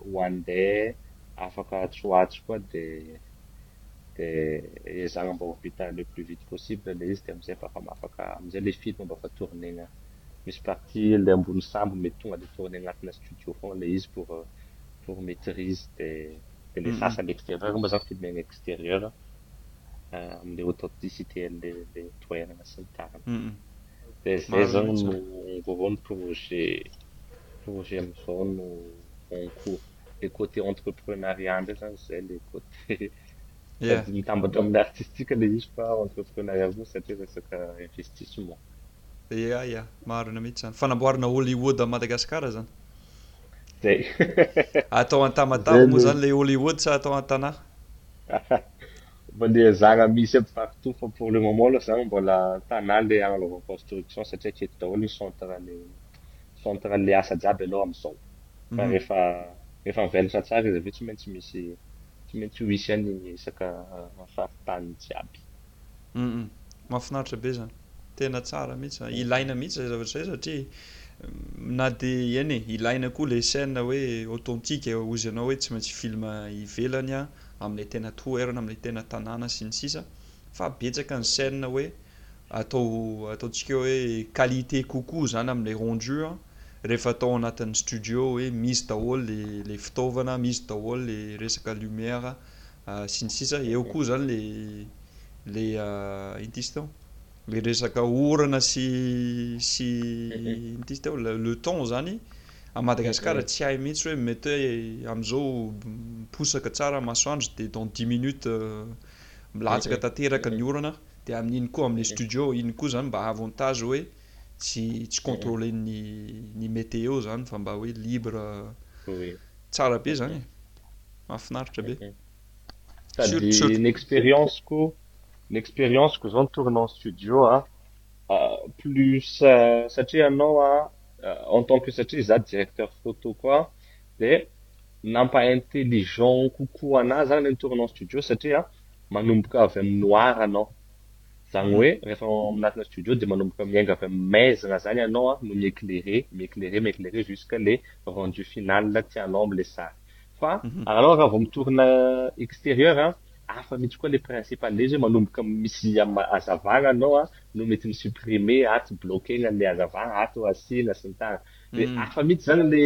ho an'le afaka tsy ho atsy koa de dia ezahina mba ho vita le plus vite possible le izy dia amizay mba fa afaka amizay le film mba fa tourner-na misy partie le ambony sambo mety tonga dia tourner anatina studio foana le izy pour pour maitrise dia dia le sasany exterieur moa zany filmer-na exterieur amle authenticité anle le toerana sy ny tariny dia zay zao no en gros ny projet projet amizao no en cours le côté entreprenariat ndray zany zay le côté sady mitambatra amin'ny artistique le izy fa entreprenariat koa satria resaka investissement. Ya ya, marina mihitsy zany. Fanamboarana Hollywood an'i Madagasikara zany. Zay. Atao an-tamatave moa zany le Hollywood sa atao an-tanà? Mandeha zara misy aby partout fa pour le moment aloha zany mbola an-tanà le agnanaovako construction satria aketo daholo ny centre-ny centre-n'ny asa jiaby aloha am'zao. fa rehefa rehefa mivelatra tsara izy avy eo tsy maintsy misy tsy maintsy ho hisy ihany iny resaka faritany jiaby. Hum mahafinaritra be zany. Tena tsara mihitsy zany. Ilaina mihitsy izay zavatra izay satria na dia eny e, ilaina koa ilay scène hoe authentique hozy anao hoe tsy maintsy film ivelany amin'ilay tena toerana, amin'ilay tena tanàna sy ny sisa fa betsaka ny scène hoe. atao ataontsika hoe qualité kokoa zany amle rendu a, rehefa atao anatin'ny studio hoe misy daholo le le fitaovana, misy daholo le resaka lumière sy ny sisa eo koa zany le le ino ty izy teo le resaka orana sy sy ino ty izy teo le temps zany a Madagascar tsy hay mihitsy hoe mety hoe amzao miposaka tsara masoandro de dans dix minutes milatsaka tanteraka ny orana De amin'iny koa amin'ny studio iny koa zany mba avantage hoe tsy tsy contrôler-n'ny ny météo zany fa mba hoe libre tsara be zany e! mahafinaritra be. Sady ny expérience-ko ny expérience-ko zao nitourner en studio a plus satria ianao a en tant que satria za directeur photo koa de nampa intelligent kokoa anahy zany le nitourner en studio satria Manomboka avy amin'ny noir anao. Zany hoe rehefa ao anatina studio dia manomboka miainga avy amin'ny maizina zany ianao no mi-eclairer, mi-eclairer, mi-eclairer jusqu'à le rendu final tianao amin'ilay sary. Fa anao raha vao mitorina extérieur a, hafa mihitsy koa le principe an'ilay izy hoe manomboka misy hazavana anao no mety mi-supprimer ato, bloquer-na ny hazavana ato, asiana sy ny tariny. de hafa mihitsy zany le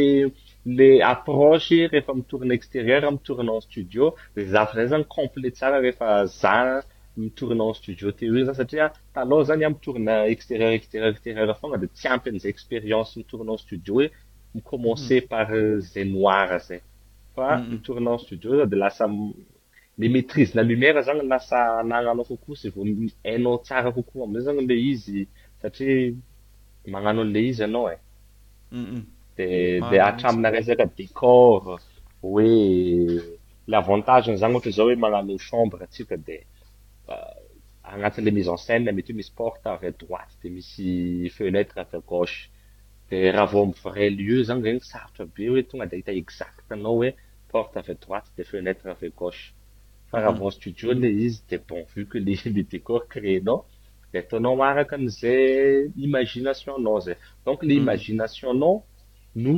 le approche rehefa mitorina exterieur mitorina en studio de zay zavatra zay zany complet tsara rehefa za mitorina en studio teo iny za satria talon zany ah mitorina exterieur exterieur exterieur fogna de tsy ampy an'izay experience mitorina en studio hoe mi-commencer par zay noir zay fa mitorina en studio za de lasa le maitrise la lumière zany lasa anaranao kokoa sy vao hainao tsara kokoa amizay zany le izy satria magnano anle izy anao e de de atramina resaka decor hoe le avantage ny zany ohatra zao hoe magnano chambre atsika de agnatinle mise en scène mety hoe misy porte avy à droite de misy fenêtre avy à gauche de raha vao am vrai lieu zany regny sarotra be hoe tonga de ahita exact anao hoe porte avy droite dia fenêtre avy gauche fa raha vao studio ilay izy dia bon vu que ilay le décor créer-nao dia ataonao araka an'izay imagination-nao izay donc ilay imagination-nao no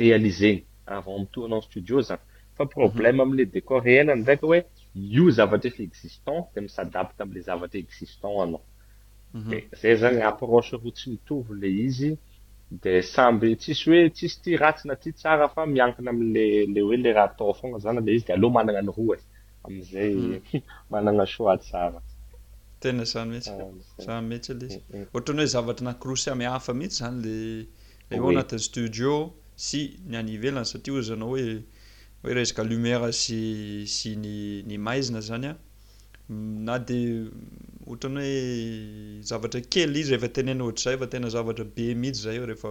réaliser-ny raha vao mitohy anao studio zany fa problème amin'ilay décor réel indray ka hoe io zavatra efa existant dia mi-s'adapte amin'ilay zavatra existant anao dia izay zany approche roa tsy mitovy ilay izy de samby tsisy hoe tsisy ty ratsy na ty tsara fa miankina amle le hoe le raha atao fogna zany le izy de aleo managna ny roa e amizay managna choix tsara. Tena zany mihitsy, zany mihitsy le izy, ohatran'ny hoe zavatra anakiroa samy hafa mihitsy zany le le ao anatin'ny studio sy ny any ivelany satria ozy anao hoe hoe resaka lumière sy sy ny ny maizina zany a na dia ohatran'ny hoe zavatra kely izy rehefa tenena ohatr'izay fa tena zavatra be mihitsy izay eo rehefa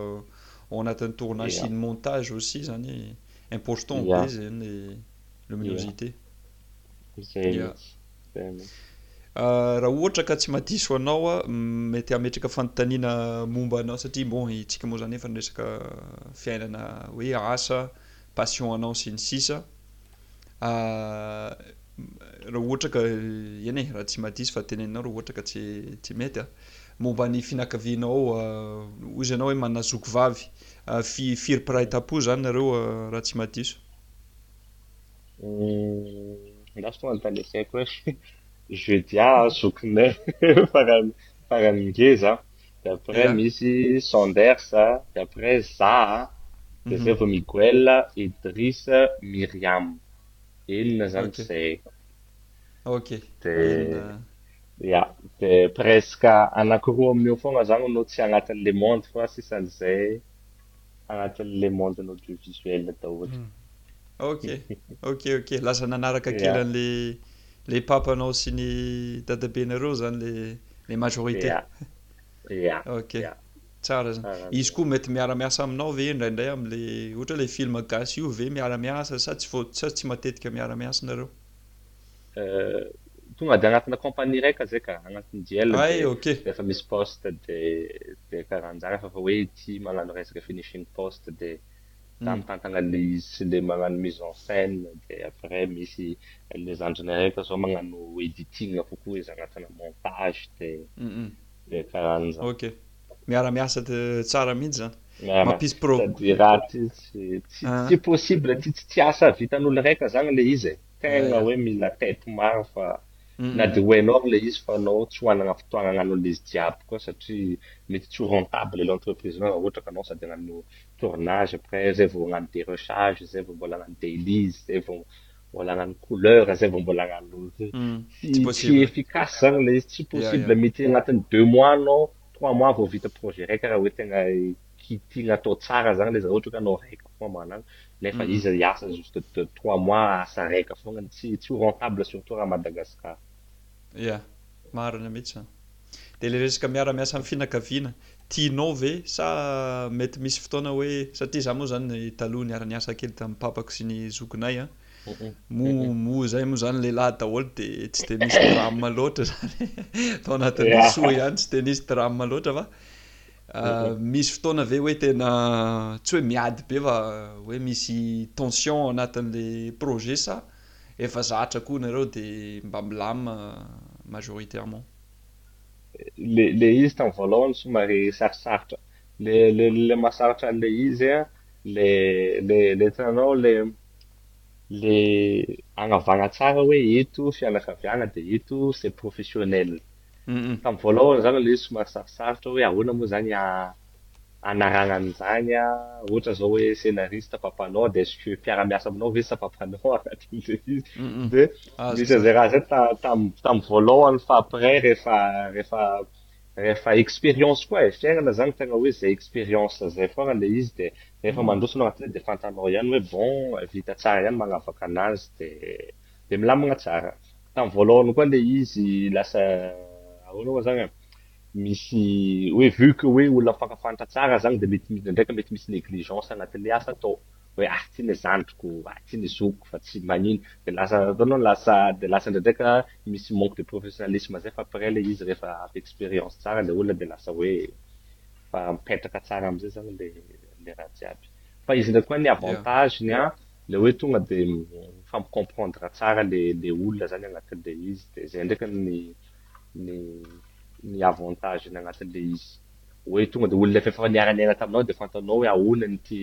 ao anatin'ny tournage sy ny montage aussi zany important be izay ny luminosité izay mihitsy ah, raha ohatra ka tsy madiso anao ah, mety hametraka fanontaniana momba anao satria bon itsika moa zany efa niresaka fiainana hoe asa passion anao sy ny sisa Raha ohatra ka, eny e, raha tsy maha diso fa teneninao raha ohatra ka tsy tsy mety a, momba ny fianakavianao, hoy izy ianao hoe manana zoky vavy, fi- firy mpiray tam-po zany nareo raha tsy maha diso? Za tsy tonga de saiko hoe, je veux dire zokinay farany farany ngeza an, D'après misy Sanders, d'après za a, de zay vao Miguel, Idriss, Myriam. Enina zany tsy zay haiko. Ok, enina. Ya, de presque anakiroa amin'io fogna zany no tsy agnatin'ny le monde fa sisan'izay. agnatin'ny le monde ny audiovisuel daholo. Ok, ok, ok, lasa nanaraka kely an'le le papanao sy ny dadabenareo zany le le majorité. Ya, ya, Ok, ya. tsara zany. Karaha Izy koa mety miara-miasa aminao ve indraindray am'le ohatra hoe le film gasy io ve miara-miasa sa tsy vao sa tsy matetika miara-miasa nareo? tonga de anatina compagnie raika zay ka anatin'ny GL Ay, de okay. rehefa misy poste de de karanjany rehefa hoe ity magnano resaka finishing poste de za mm. mitantana le izy sy le magnano mise en scène de après misy le zandriny raika zao magnano editing kokoa izy anatina montage de mm -mm. de karanjany okay. miara miasa tsara mihitsy zany mampisy pro sady raha tsy tsy ah. possible tsy tsy asa vitan'olo raika zany le izy e. tegna hoe mila tête maro fa na de ho hainao ary le izy fa anao tsy ho hanagna fotoagna hagnano an'le izy jiaby koa satria mety tsy ho rentable le entreprise-nao raha ohatra ka anao sady hagnano tournage après zay vao hagnano dérochage zay vao mbola hagnano dailies zay vao mbola hagnano couleur zay vao mbola hagnano tsy tsy efficace zany le izy tsy possible mety agnatin'ny deux mois anao trois mois vao vita projet raiky raha hoe tegna kitihina atao tsara zany le za ohatra ka anao règle foagna magnano any nefa izy hiasa juste deux trois mois asa règle foagna tsy tsy ho rentable surtout raha Madagascar. Ya, marina mihitsy zany. De le resaka miara miasa am finakaviana, tianao ve sa mety misy fotoana hoe satria za moa zany taloha niara niasa kely tam papako sy ny zokinay an, moa moa zay moa zany lehilahy daholo de tsy de misy drame loatra zany tao anatin'ny soa ihany tsy de nisy drame loatra fa Misy fotoana ve hoe tena tsy hoe miady be fa hoe misy tension ao anatin'le projet sa efa zatra koa nareo de mba milamina majoritairement? Le le izy tam voalohany somary sarosarotra le le le mahasarotra anle izy a le le le hitanao le le agnavagna tsara hoe eto fianakaviagna de eto c'est professionnel Tamin'ny voalohany izany aloha izy somary sarosarotra hoe ahoana moa izany hanarahana an'izany an, ohatra izao hoe scénariste pas pas non dia est-ce que mpiara-miasa aminao ve sa pas pas non anatin'izay izy dia misy an'izay raha izay tamin'ny tamin'ny voalohany fa après rehefa rehefa rehefa expérience koa e, fiainana izany tena hoe izay expérience izay foana ilay izy dia rehefa mandroso ianao anatin'izay dia fantanao ihany hoe bon vita tsara ihany manavaka an'azy dia dia milamina tsara. Tamin'ny voalohany koa ilay izy lasa ahoana moa zany an, misy hoe vu que hoe olona mifankafantra tsara zany dia mety indraindraika mety misy negligence anatin'ilay asa atao, hoe ah ity ilay zandriko, ah ity ilay zokiko fa tsy manino, dia lasa ataonao lasa dia lasa indraindraika misy manque de professionnalisme zay fa après ilay izy rehefa avy expérience tsara ilay olona dia lasa hoe efa mipetraka tsara amin'izay zany ilay ilay raha jiaby. Fa izy ndraiky koa ny avantage-ny an, Le hoe tonga de mifampi-comprendre tsara le le olona zany agnatin'le izy de zay ndraiky ny ny ny avantage-ny agnatin'le izy hoe tonga de olona f'efa niara-niaina taminao de fantanao hoe ahoana ny ty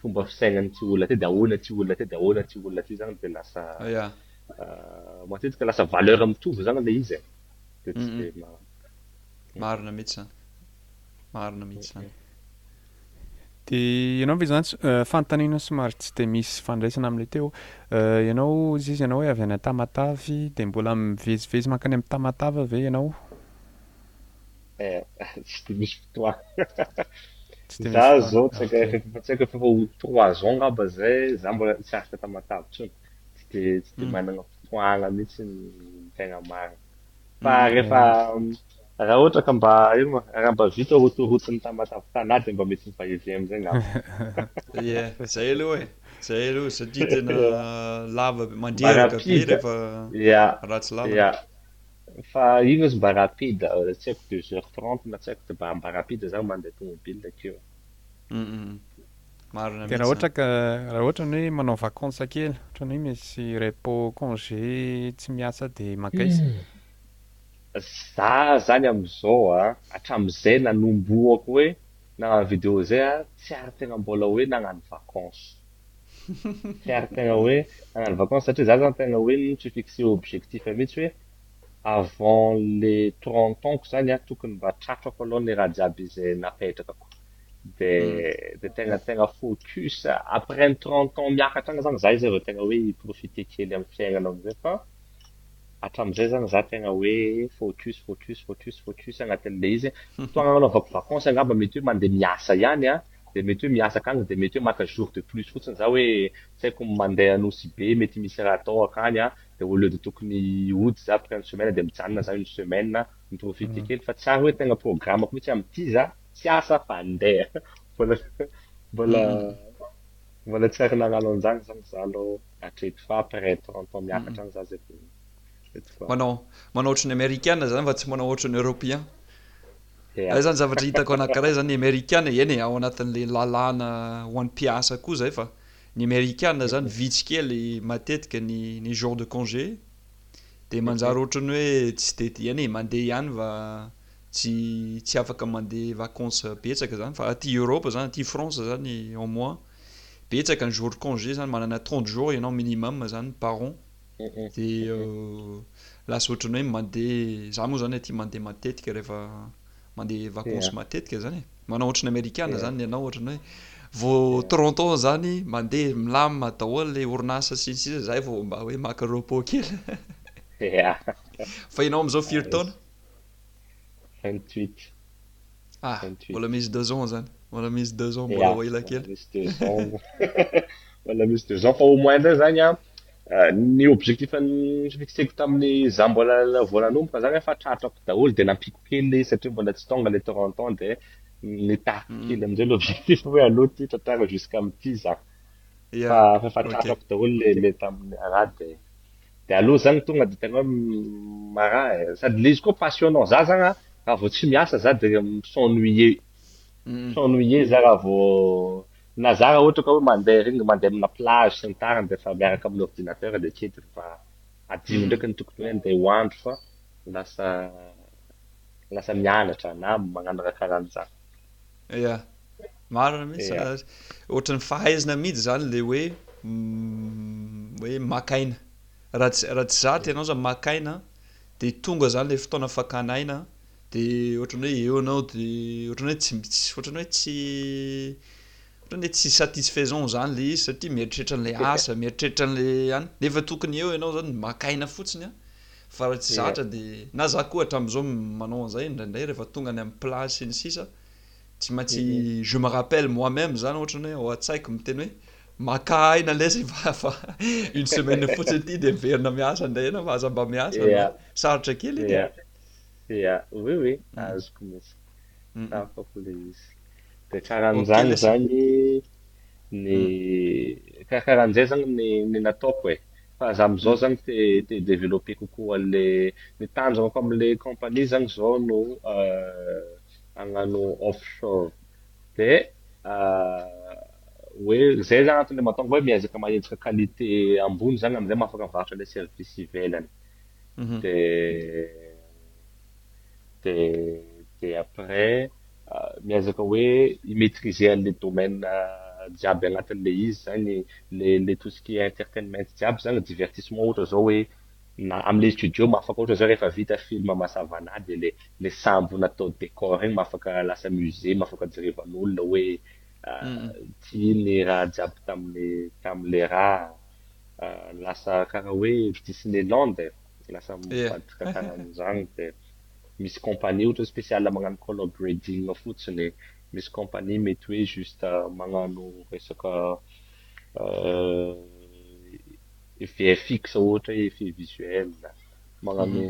fomba fisaignan'ny ty olona ty de ahoana ty olona ty de ahoana ty olona ty zany de lasa Ya. matetika lasa valeur mitovy zany le izy e de tsy de ma Marina mihitsy zany. Marina mihitsy izany. Dia ianao ve izany, euh, fanontaniana somary tsy dia misy fandraisana amin'ilay teo. Euh, ianao zizy ianao hoe avy any Tamatavy, dia mbola mivezivezy mankany amin'ny Tamatave ve ianao? Eh, tsy dia misy fotoana. Tsy dia misy Za fotoana. zao tsy haiko Ok. efa tsy haiko efa ho trois ans ngamba zay za mbola tsy afaka Tamatave intsony. Tsy dia tsy dia Hmm. manana fotoana mihitsy ny tegna marina. Fa rehefa raha ohatra ka mba eo ma, raha mba vita rotoroton'ny tamatave Tana dia mba mety mivahivahy amin'izay angamba. Ie, zay aloha e, zay aloha satria tena lava be, mandreraka be rehefa ratsy lalana. Ia, fa iny ozy mba rapide, tsy haiko deux heures trente na tsy haiko, dia mba rapide za mandeha tomobile akeo. Marina mihitsy. Dia raha ohatra ka raha ohatra ny hoe manao vacances kely, ohatra ny hoe misy repos, congé tsy miasa dia mankaiza? Za zany amzao a, atramzay nanombohako hoe nagnano video zay a, tsy ary tegna mbola hoe nagnano vacances. Tsy ary tegna hoe nagnano vacances satria za zany tegna hoe tsy fixer objectif mitsy hoe avant le trente ans-ko zany an, tokony mba tratrako aloha ny raha jiaby izay napetrako, dia tegna tegna focus, après ny trente ans miakatra agny zany za zay vao tegna hoe hi-profiter kely amin'ny fiaignana amizay fa hatramin'izay zany za tegna hoe focus focus focus focus agnatin'ilay izy, fotoagna agnaovako vacances angamba mety hoe mandeha miasa ihany an, dia mety hoe miasa akagny dia mety hoe maka jour de plus fotsiny za hoe tsy haiko mandeha Anosibe mety misy raha atao akagny an, de au lieu de tokony hody za après ny semaine de mijanona za une semaine a mi profiter kely fa tsy ary hoe tegna programako mihitsy amin'ity za tsy asa fa andeha mbola mbola mbola tsy ary nanano an'zany zany za alou hatreto fa après trente ans miakatra any za zay vao Manao manao ohatry ny amerikana zany fa tsy manao ohatry ny européen. Zay zany zavatra hitako anankiray zany ny amerikana eny e ao anatin'le lalàna ho an'ny mpiasa koa zay fa Ny amerikana zany vitsy kely matetika ny ny jour de congé de manjary otrany hoe tsy de tiany e, mande ihany va tsy tsy afaka mande vacance betsaka zany fa aty Europe zany aty France zany au moins betsaka ny jour congé zany manana trente jour ianao minimum zany par an de lasa otrany hoe mande za moa zany aty mande matetika refa Mandeha vacance matetika zany e. Manao ohatry ny amerikana zany ny anao ohatry ny hoe vao trente ans zany mandeha milamina daholo le orinasa sy ny sisa zay vao mba hoe maka repos kely. Fa ianao amizao firy taona? Vingt huit. Ah, mbola misy deux ans zany. Mbola misy deux ans mbola ho ela kely. Mbola misy deux ans. Mbola misy deux ans fa au moins ndray zany an Euh, ny objectif ny fixeko tamin'ny za mbola vao nanomboka zany fa tratrako daholo de nampiako kely le izy satria mbola tsy tonga le Toronton de nitafy kely amizay le objectif hoe aleo ity tantara jusqu'à amity za fa efa trafako daholo le le taminy ra de de aleo zany tonga de tena hoe mara e sady le izy koa passionnant za zany an raha vao tsy miasa za de mi-s'ennuier mi-s'ennuier za raha vao na za raha ohatra ka hoe mande reny mande amina plage sy ny tariny de efa miaraka aminy ordinateur le kely de efa adino ndraiky ny tokony hoe ande ho andro fa lasa lasa mianatra na magnano raha karan'izany. Ya, marina mihitsy Ya. zany. Ohatran'ny fahaizana mihitsy zany le hoe hoe maka aina. Raha tsy raha tsy zatra ianao zany maka aina de tonga zany le fotoana fakana aina de ohatran'ny hoe eo ianao de ohatran'ny hoe tsy tsy ohatran'ny hoe tsy ohatran'ny hoe tsy satisfaisant zany le izy satria mieritreritra an'le asa, mieritreritra an'le any nefa tokony eo ianao zany maka aina fotsiny a. Fa raha tsy zatra de, na za koa hatramin'izao manao an'izay indraindray rehefa tonga any amin'ny plage sy ny sisa, tsy maintsy je me rappelle moi même zany ohatran'ny hoe ao an-tsaiko miteny hoe makà aina leisy e fa fa une semaine fotsiny ity de miverina miasa indray ianao fa aza mba miasa aloha e, sarotra kely iny e. Ya, oui oui, azoko mihitsy, tsapako le izy. De karan'izany zany ny, karaha karan'izay zany ny nataoko e. Fa za amzao zany te te developper kokoa anle ny tanjonako amle compagnie zany zao no hagnano offshore de hoe zay zany antony mahatonga hoe miezaka mahejoka qualité ambony zany amzay mahafaka mivarotra le service ivelany de dia après miezaka hoe i maitriser anle domaine jiaby anatinle izy zany le tout ce qui est entertainment jiaby zany divertissement ohatra zao hoe na amle studio ma afaka ohatra zao refa vita film ma savana dia le le sambo natao decor iny ma afaka lasa musee ma afaka jerevan'olona hoe ty ny raha jiaby tamle tamle raha lasa kara hoe disneyland eh lasa mivadika karan'izany dia misy compagnie ohatra spécial magnano color grading fotsiny, misy compagnie mety hoe juste magnano resaka VFX ohatra hoe effet visuel, magnano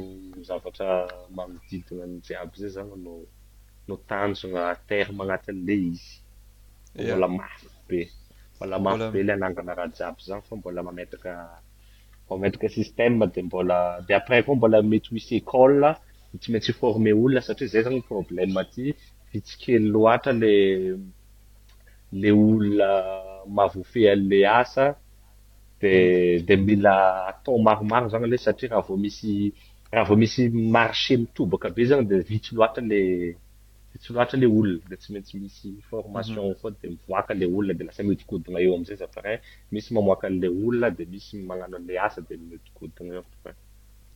zavatra manodidina ny jiaby izay zany no no tanjona à terme agnatin'le izy, mbola mafy be, mbola mafy be le hanangana raha jiaby zany fa mbola mametaka. vao mametraka système dia mbola dia après koa mbola mety ho hisy école tsy maintsy hi former olona satria zay zany ny problème aty vitsy kely loatra le le olona mahavoafehy an'le asa dia dia mila temps maromaro zany aloha satria raha vao misy raha vao misy marché mitobaka be zany dia vitsy loatra le vitsy loatra le olona de tsy maintsy misy formation ao foana de mivoaka le olona de lasa miodikodina eo amzay izy après misy mamoaka anle olona de misy magnano anle asa de miodikodina eo après.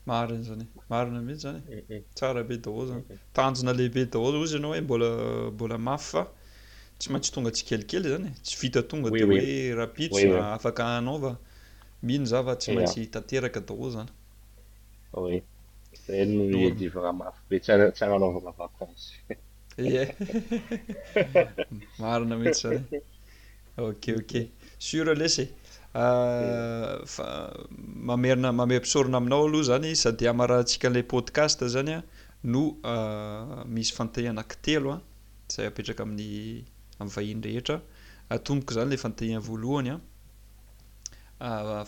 Marina zany e, marina mihitsy zany e, tsara be daholo zany, tanjona lehibe daholo ozy ianao hoe mbola mbola mafy fa tsy maintsy tonga tsikelikely zany e, tsy vita tonga de hoe rapitso na afaka hanaova, mino za fa tsy maintsy tanteraka daholo zany. Oe. Zay no hiadivana mafy be tsy anaovana vacances. Ie. Marina mihitsy zany. Ok ok. Sûr lesy e. Mamerina mamehy mpisorona aminao aloha zany sady hamarahantsika an'ilay podcast zany a no misy fanteny anankitelo a izay apetraka amin'ny amin'ny vahiny rehetra. Atomboko zany ilay fanontaniana voalohany a.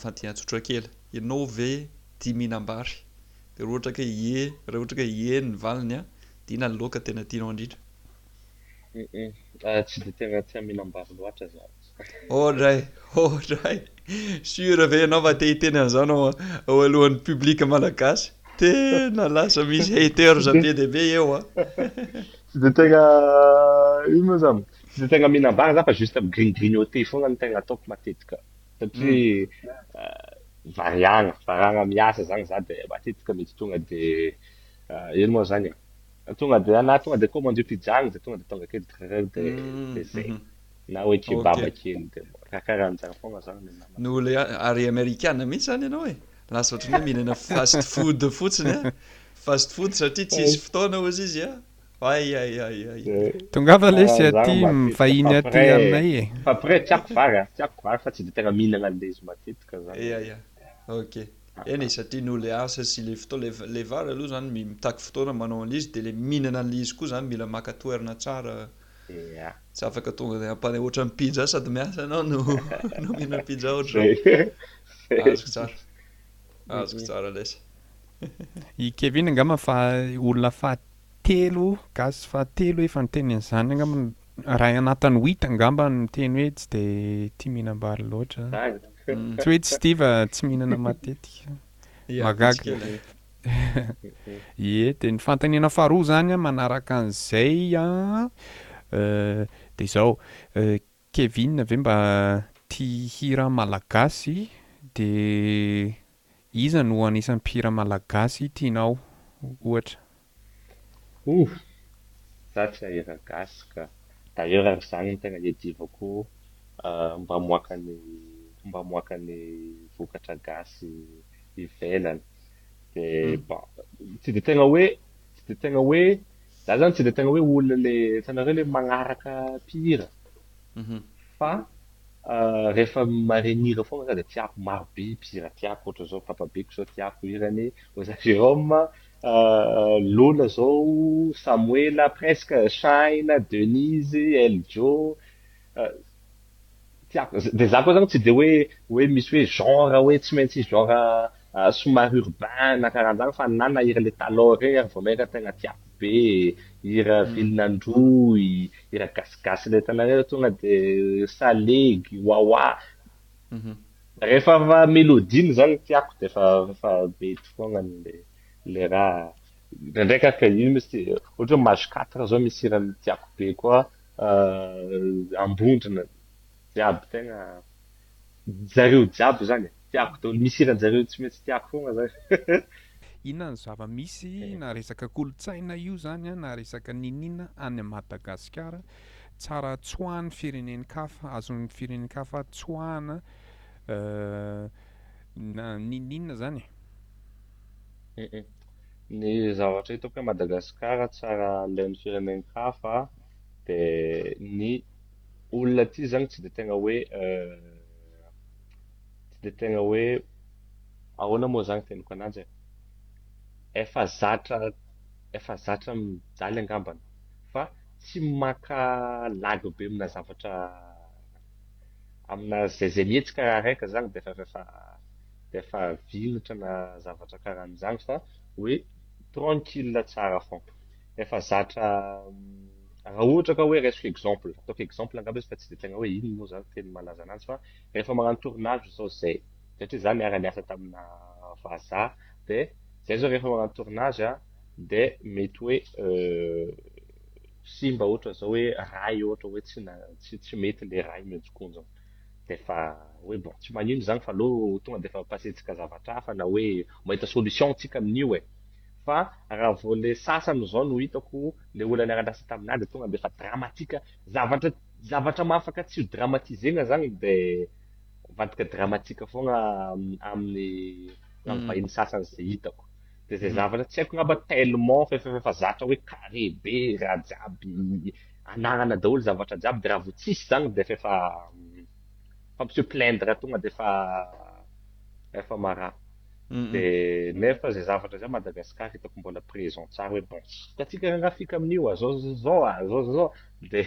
Fandinihana tsotra kely, ianao ve tia mihinam-bary? Dia raha ohatra ka ie, raha ohatra ka ie ny valiny an, dia inona ny loaka tena tianao indrindra? Tsy dia tena tia mihinam-bary loatra za. Oh dray! Oh dray! Sûr ve ianao fa te hiteny an'izao ianao eo alohan'ny public malagasy? Tena lasa misy haters be dia be eo an! Tsy dia tena, io moa izany. Tsy tegna mihinam-bary za fa juste mi-grignoter foana no tegna ataoko matetika satria variagna, variagna miasa zany za de matetika mety tonga de ino moa zany e, tonga de na tonga de commande pizza de tonga de tonga kely grrr de de zay na hoe kebab kely de raha karahan'jany foagna za no namana. No le ary amerikana mihitsy zany ianao e, lasa ohatran'ny hoe mihinana fast food fotsiny a, fast food satria tsisy fotoana ozy izy a. Ay ay ay ay. Tongava lesy aty mivahiny aty aminay e. Fa pré tiako vary a, tiako vary fa tsy de tegna mihinagna lezy matetika za. Ya ya ok, eny e satria noho le asa sy le fotoana, le le vary aloha zany mitaky fotoana manao an'izy de le mihinana an'izy koa zany mila maka toerana tsara, ya tsy afaka tonga de ampanahy ohatran'ny pizza sady miasa anao no no mihinana pizza ohatran'zao. Zay e. Azoko tsara, azoko tsara lesy. I Kevin angamba fa olona faha Telo gasy fa telo efa niteny an'izany angamba Rayanata no hita angamba miteny hoe tsy dia tia mihinam-bary loatra. Tsy hoe tsy tia fa tsy mihinana matetika. Mahagaga. Ie, dia ny fanontaniana faharoa izany manaraka an'izay dia izao, Kevin ve mba tia hira malagasy de iza no anisan'ny mpihira malagasy tianao ohatra? Ouh! Za tia hira gasy ka! D'ailleurs ary zany no tena iadivako mba hamoaka ny mba hamoaka ny vokatra gasy ivelany de bon tsy de tegna hoe tsy de tegna hoe Za zany tsy de tegna hoe olona le hitanareo le magnaraka mpihira fa rehefa maren'ny hira foagna za de tiako maro be mpihira tiako ohatra zao Papa Beko zao tiako hirany Oza Jérôme Lola zao Samoela presque Shina Denise Eljo tiako dia za koa zany tsy dia hoe hoe misy hoe genre hoe tsy maintsy genre somary urbain na karanzany fa na na hira le talon regny ary vao maika tegna tiako be hira vilona androy hira gasigasy le tanareo tonga de salegy wawa rehefa va melodiny zany tiako de fa fa mety foagna le le raha ndraindraika araka ino misy ohatra hoe maj 4 zao misy hira tiako be koa ah ambondrona jiaby tegna zareo jiaby zany e tiako daholo misy hiran'ny zareo tsy maintsy tiako fogna za Inona no zava misy na resaka kolontsaina io zany an na resaka niniana any Madagasikara tsara tsoahany firenenkafa azon'ny firenenkafa tsoahana eh na niniana zany e. Ny zavatra hitako hoe Madagasikara tsara aleon'ny firenen-kafa dia ny olona aty izany tsy dia tegna hoe tsy dia tegna hoe ahoana moa izany hiteniko ananjy e, efa zatra efa zatra mijaly angambany fa tsy maka lagy be amina zavatra amina izay izay mihetsika raha raika izany dia efa efa dia efa vilatra na zavatra karan'izany fa hoe tranquille tsara foana. Efa zatra raha ohatra ka hoe raisiko exemple, ataoko exemple angamba izy fa tsy dia tena hoe inona moa izany ny teny malaza ananjy fa rehefa magnano tournage izao izay, satria za niara niasa tamina vazaha dia zay izao rehefa magnano tournage an dia mety hoe simba ohatra izao hoe rail ohatra hoe tsy na- tsy mety le rail mihotsok'onjona. dia efa hoe bon tsy manino izany fa aleo tonga dia efa passentsika zavatra hafa na hoe mahita solution tsika amin'io e! fa raha vao le sasany izao no hitako le olona niara-niasa tamin'ahy dia tonga dia efa dramatika zavatra zavatra mahafaka tsy ho dramatisena izany dia mivadika dramatika foana amin'ny amin'ny vahiny sasany izay hitako de zay zavatra tsy haiko ngamba tellement fa efa efa zatra hoe carré be raha jiaby anarana daholo zavatra jiaby de raha vao tsisy zany de efa efa fa mi se plaindre tonga de efa efa maraha de nefa zay zavatra zay Madagascar hitako mbola présent tsara hoe bon hitantsika rangaha fika amin'io a zao zao zao a zao zao zao de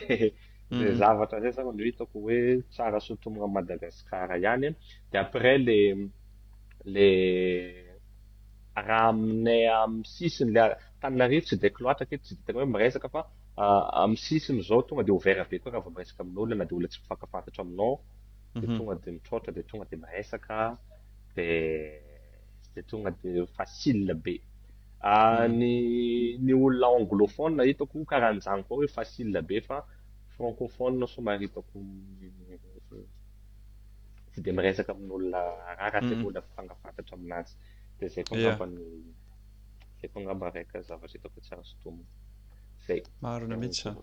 zay zavatra zay zany no hitako hoe tsara sontomina Madagascar ihany de après le le Raha aminay amin'ny sisiny le Antananarivo tsy dia haiko loatra aketo tsy dia tena hoe miresaka fa amin'ny sisiny izao tonga dia ouvert be koa raha vao miresaka amin'olona na dia olona tsy mifankafantatra aminao dia tonga dia mitraotra dia tonga dia miresaka dia dia tonga dia facile be ny ny olona anglophone hitako karan'izany koa hoe facile be fa francophone somary hitako tsy dia miresaka amin'olona raha raha tsy olona mifangafantatra amin'azy dia zay koa ngamba ny zay koa ngamba raika zavatra hitako tsara sotomina zay marina mihitsy zany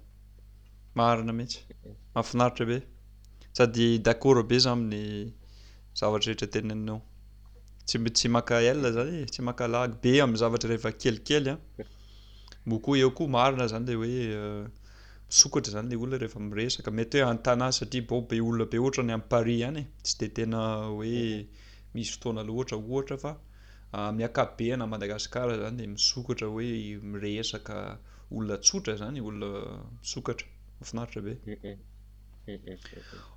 marina mihitsy mahafinaritra be sady d'accord be zany amin'ny zavatra rehetra teninao tsy tsy maka ela zany e, tsy maka lagy be amin'ny zavatra rehefa kelikely a moa koa eo koa marina zany le hoe euh, Misokatra izany ilay olona rehefa miresaka. Mety hoe any Tana satria bao be olona be ohatra ny any Paris ihany e. Tsy dia tena hoe misy fotoana loatra ohatra fa amin'ny akapobeany Madagascar izany dia misokatra hoe miresaka olona tsotra izany e, olona misokatra. Mahafinaritra be.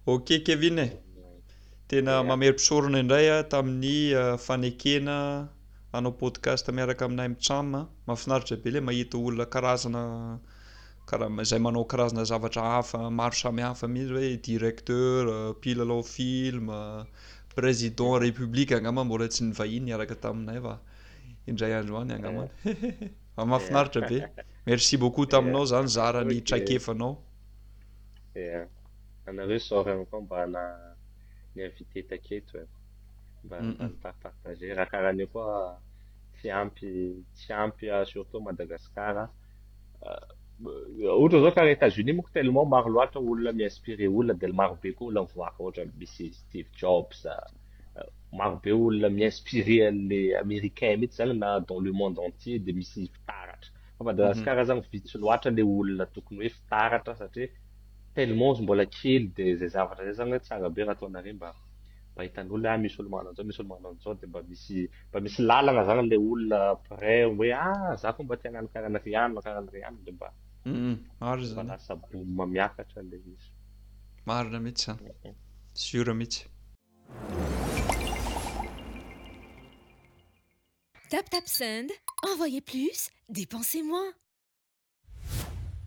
Ok Kevin e. Tena mamerimpisorona indray aho tamin'ny fanekena hanao podcast miaraka aminay Mcham. Mahafinaritra be ilay mahita olona karazana izay manao karazana zavatra hafa maro samihafa mihitsy hoe directeur, mpilalao film, président république angamba mbola tsy nivahiny niaraka taminay fa indray andro any angamba. Ah, mahafinaritra be. Merci beaucoup taminao zany zara ny traikefanao. Yeah. Anareo sort ihany koa mba na ny invité taketo e. Mba mba partager raha karaha an'io koa tsy ampy tsy ampy surtout Madagascar. ohatra zao karaha Etats Unis moko tellement maro loatra olona mi inspire olona de maro be koa olona mivoaka ohatra misy Steve Jobs maro be olona mi inspire anle americain mitsy zany na dans le monde entier de misy fitaratra fa Madagascar mhm. zany vitsy loatra le olona tokony hoe fitaratra satria tellement ozy mbola kely de zay zavatra zay zany hoe tsara be raha ataonareo mba mba hitan'olona ah misy olo manao anzao misy olo manao anzao de mba misy mba misy lalana zany le olona après hoe ah za ko mba te hagnano karaha anareo ihany na karaha anareo ihany de mba mba lasa boom miakatra le izy. Marina mihitsy zany. Sûr mihitsy. Tap tap send, envoyer plus, depenser moins.